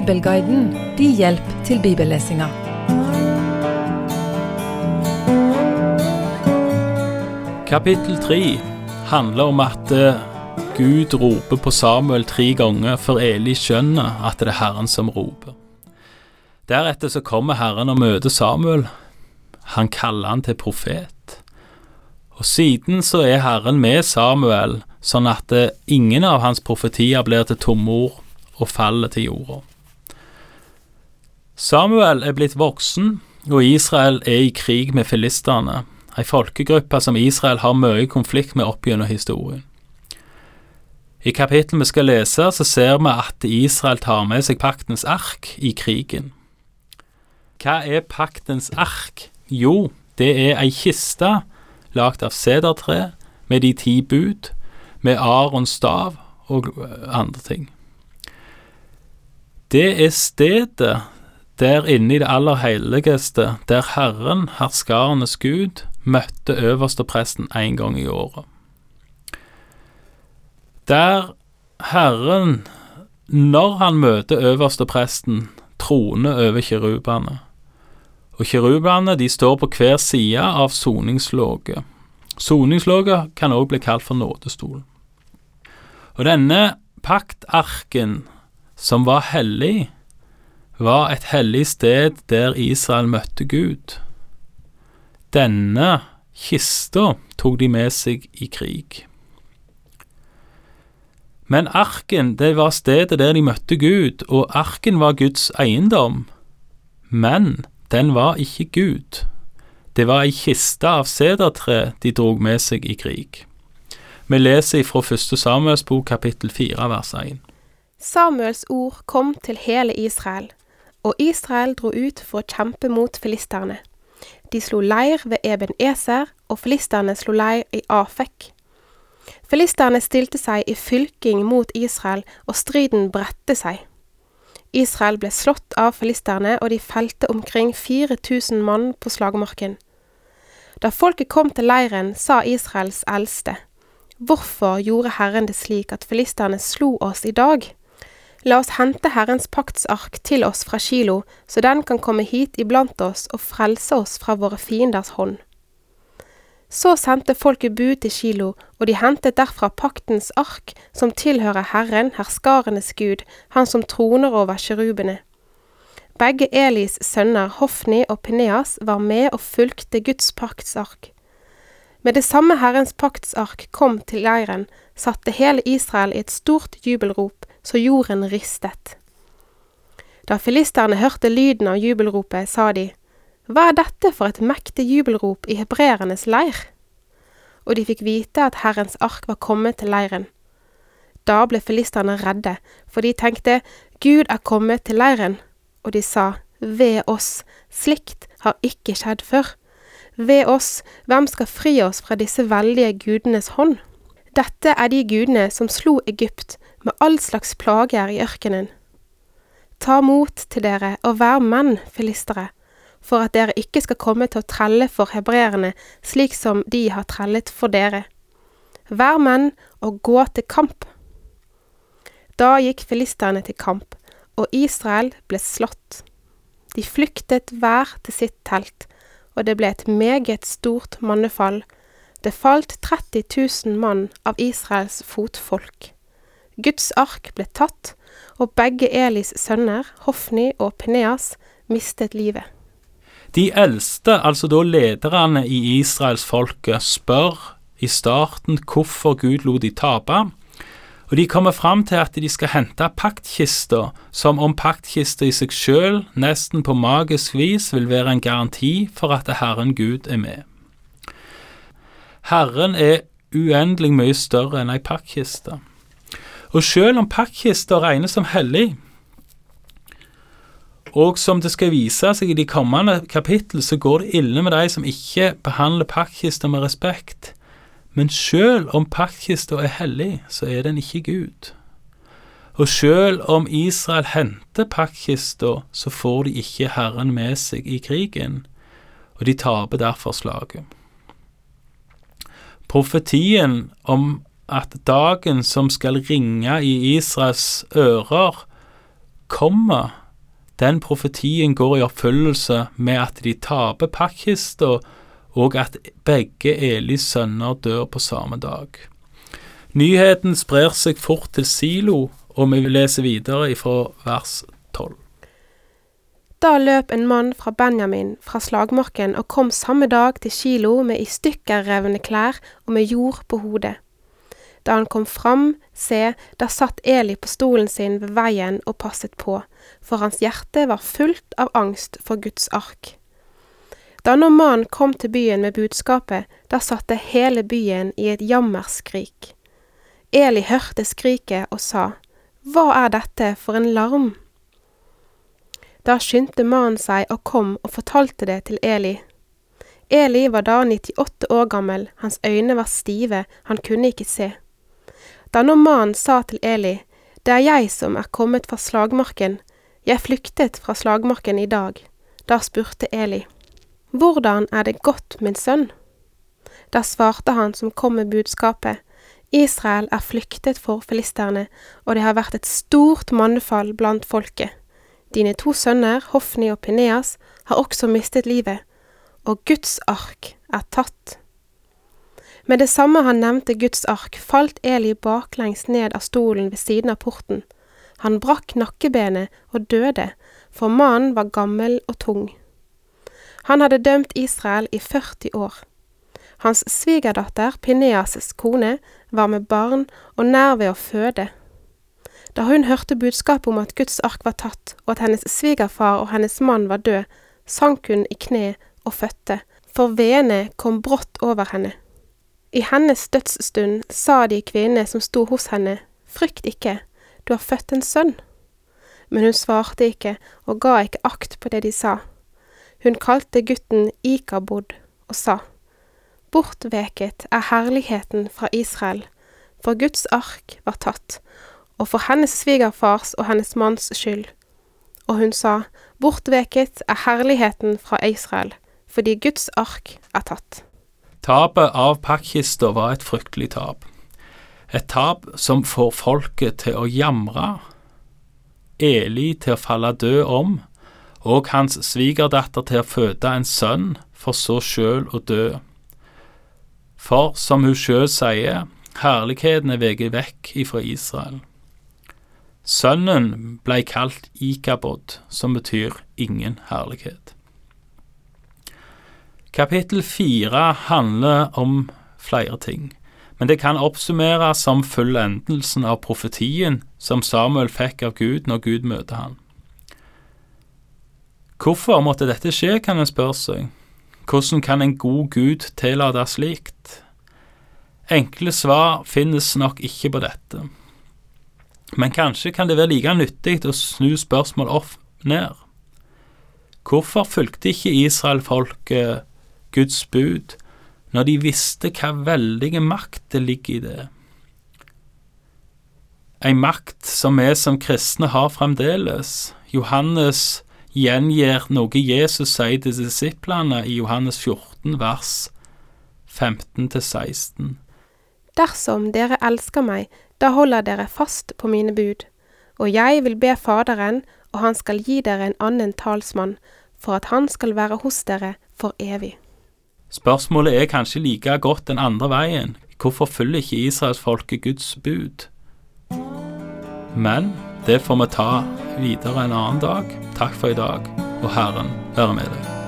Bibelguiden din hjelp til bibellesinga. Kapittel 3 handler om at eh, Gud roper på Samuel tre ganger før Eli skjønner at det er Herren som roper. Deretter så kommer Herren og møter Samuel. Han kaller han til profet. Og siden så er Herren med Samuel, sånn at eh, ingen av hans profetier blir til tomme ord og faller til jorda. Samuel er blitt voksen, og Israel er i krig med filistene, ei folkegruppe som Israel har mye konflikt med opp gjennom historien. I kapittelet vi skal lese, så ser vi at Israel tar med seg paktens ark i krigen. Hva er paktens ark? Jo, det er ei kiste lagd av sedertre med de ti bud, med Arons stav og andre ting. Det er stedet der inne i det aller helligste, der Herren, herskarenes Gud, møtte øverstepresten en gang i året. Der Herren, når han møter øverstepresten, troner over kirubene. Og kirubene de står på hver side av soningslåget. Soningslåget kan også bli kalt for nådestolen. Og denne paktarken, som var hellig, var et hellig sted der Israel møtte Gud. Denne kista tok de med seg i krig. Men arken, det var stedet der de møtte Gud, og arken var Guds eiendom. Men den var ikke Gud. Det var ei kiste av sedertre de drog med seg i krig. Vi leser fra første Samuels bok kapittel fire vers 1. Samuels ord kom til hele Israel, og Israel dro ut for å kjempe mot filisterne. De slo leir ved Eben Eser, og filisterne slo leir i Afek. Filisterne stilte seg i fylking mot Israel, og striden bredte seg. Israel ble slått av filisterne, og de felte omkring 4000 mann på slagmarken. Da folket kom til leiren, sa Israels eldste, Hvorfor gjorde Herren det slik at filisterne slo oss i dag? La oss hente Herrens paktsark til oss fra Kilo, så den kan komme hit iblant oss og frelse oss fra våre fienders hånd. Så sendte folket bud til Kilo, og de hentet derfra paktens ark, som tilhører Herren, herskarenes Gud, han som troner over kjerubene. Begge Elis sønner Hofni og Pineas var med og fulgte Guds paktsark. Med det samme Herrens paktsark kom til leiren, satte hele Israel i et stort jubelrop, så jorden ristet. Da filisterne hørte lyden av jubelropet, sa de, Hva er dette for et mektig jubelrop i hebreernes leir? Og de fikk vite at Herrens ark var kommet til leiren. Da ble filisterne redde, for de tenkte, Gud er kommet til leiren, og de sa, Ved oss, slikt har ikke skjedd før. Ved oss, hvem skal fri oss fra disse veldige gudenes hånd? Dette er de gudene som slo Egypt med all slags plager i ørkenen. Ta mot til dere og vær menn, filistere, for at dere ikke skal komme til å trelle for hebreerne slik som de har trellet for dere. Vær menn og gå til kamp. Da gikk filisterne til kamp, og Israel ble slått. De flyktet hver til sitt telt, og det ble et meget stort mannefall. Det falt 30 000 mann av Israels fotfolk. Guds ark ble tatt, og begge Elis sønner, Hofni og Peneas, mistet livet. De eldste, altså da lederne i israelsfolket, spør i starten hvorfor Gud lot de tape, og de kommer fram til at de skal hente paktkista, som om paktkista i seg sjøl nesten på magisk vis vil være en garanti for at Herren Gud er med. Herren er uendelig mye større enn ei pakkiste. Og sjøl om pakkista regnes som hellig, og som det skal vise seg i de kommende kapittel, så går det ille med de som ikke behandler pakkista med respekt. Men sjøl om pakkista er hellig, så er den ikke Gud. Og sjøl om Israel henter pakkista, så får de ikke Herren med seg i krigen, og de taper derfor slaget. Profetien om at dagen som skal ringe i Israels ører, kommer, den profetien går i oppfyllelse med at de taper pakkista, og at begge Elis sønner dør på samme dag. Nyheten sprer seg fort til Silo, og vi leser videre fra vers 12. Da løp en mann fra Benjamin fra slagmarken og kom samme dag til Kilo med i stykker revne klær og med jord på hodet. Da han kom fram, se, da satt Eli på stolen sin ved veien og passet på, for hans hjerte var fullt av angst for Guds ark. Da nå mannen kom til byen med budskapet, da satte hele byen i et jammerskrik. Eli hørte skriket og sa, Hva er dette for en larm? Da skyndte mannen seg og kom og fortalte det til Eli. Eli var da 98 år gammel, hans øyne var stive, han kunne ikke se. Da nå mannen sa til Eli, Det er jeg som er kommet fra slagmarken, jeg flyktet fra slagmarken i dag. Da spurte Eli, Hvordan er det godt, min sønn? Da svarte han som kom med budskapet, Israel er flyktet for filisterne, og det har vært et stort mannefall blant folket. Dine to sønner, Hofni og Pineas, har også mistet livet, og Guds ark er tatt. Med det samme han nevnte Guds ark, falt Eli baklengs ned av stolen ved siden av porten. Han brakk nakkebenet og døde, for mannen var gammel og tung. Han hadde dømt Israel i 40 år. Hans svigerdatter, Pineas' kone, var med barn og nær ved å føde. Da hun hørte budskapet om at Guds ark var tatt, og at hennes svigerfar og hennes mann var død, sank hun i kne og fødte, for veene kom brått over henne. I hennes dødsstund sa de kvinnene som sto hos henne, frykt ikke, du har født en sønn. Men hun svarte ikke og ga ikke akt på det de sa. Hun kalte gutten Ikabod og sa, Bortveket er herligheten fra Israel, for Guds ark var tatt, og for hennes svigerfars og hennes manns skyld. Og hun sa, Bortveket er herligheten fra Israel, fordi Guds ark er tatt. Tapet av pakkista var et fryktelig tap. Et tap som får folket til å jamre, Eli til å falle død om, og hans svigerdatter til å føde en sønn, for så sjøl å dø. For som hun sjøl sier, herligheten er veget vekk ifra Israel. Sønnen blei kalt Ikabod, som betyr ingen herlighet. Kapittel fire handler om flere ting, men det kan oppsummeres som fullendelsen av profetien som Samuel fikk av Gud når Gud møter han. Hvorfor måtte dette skje, kan en spørre seg. Hvordan kan en god Gud tillate slikt? Enkle svar finnes nok ikke på dette, men kanskje kan det være like nyttig å snu spørsmål opp ned. Hvorfor fulgte ikke Israel-folket Guds bud, når de visste hva veldige makt det ligger i det. Ei makt som vi som kristne har fremdeles. Johannes gjengir noe Jesus sier til disiplene i Johannes 14, vers 15-16. Dersom dere elsker meg, da holder dere fast på mine bud. Og jeg vil be Faderen, og han skal gi dere en annen talsmann, for at han skal være hos dere for evig. Spørsmålet er kanskje like godt den andre veien. Hvorfor følger ikke israelsfolket Guds bud? Men det får vi ta videre en annen dag. Takk for i dag, og Herren være med deg.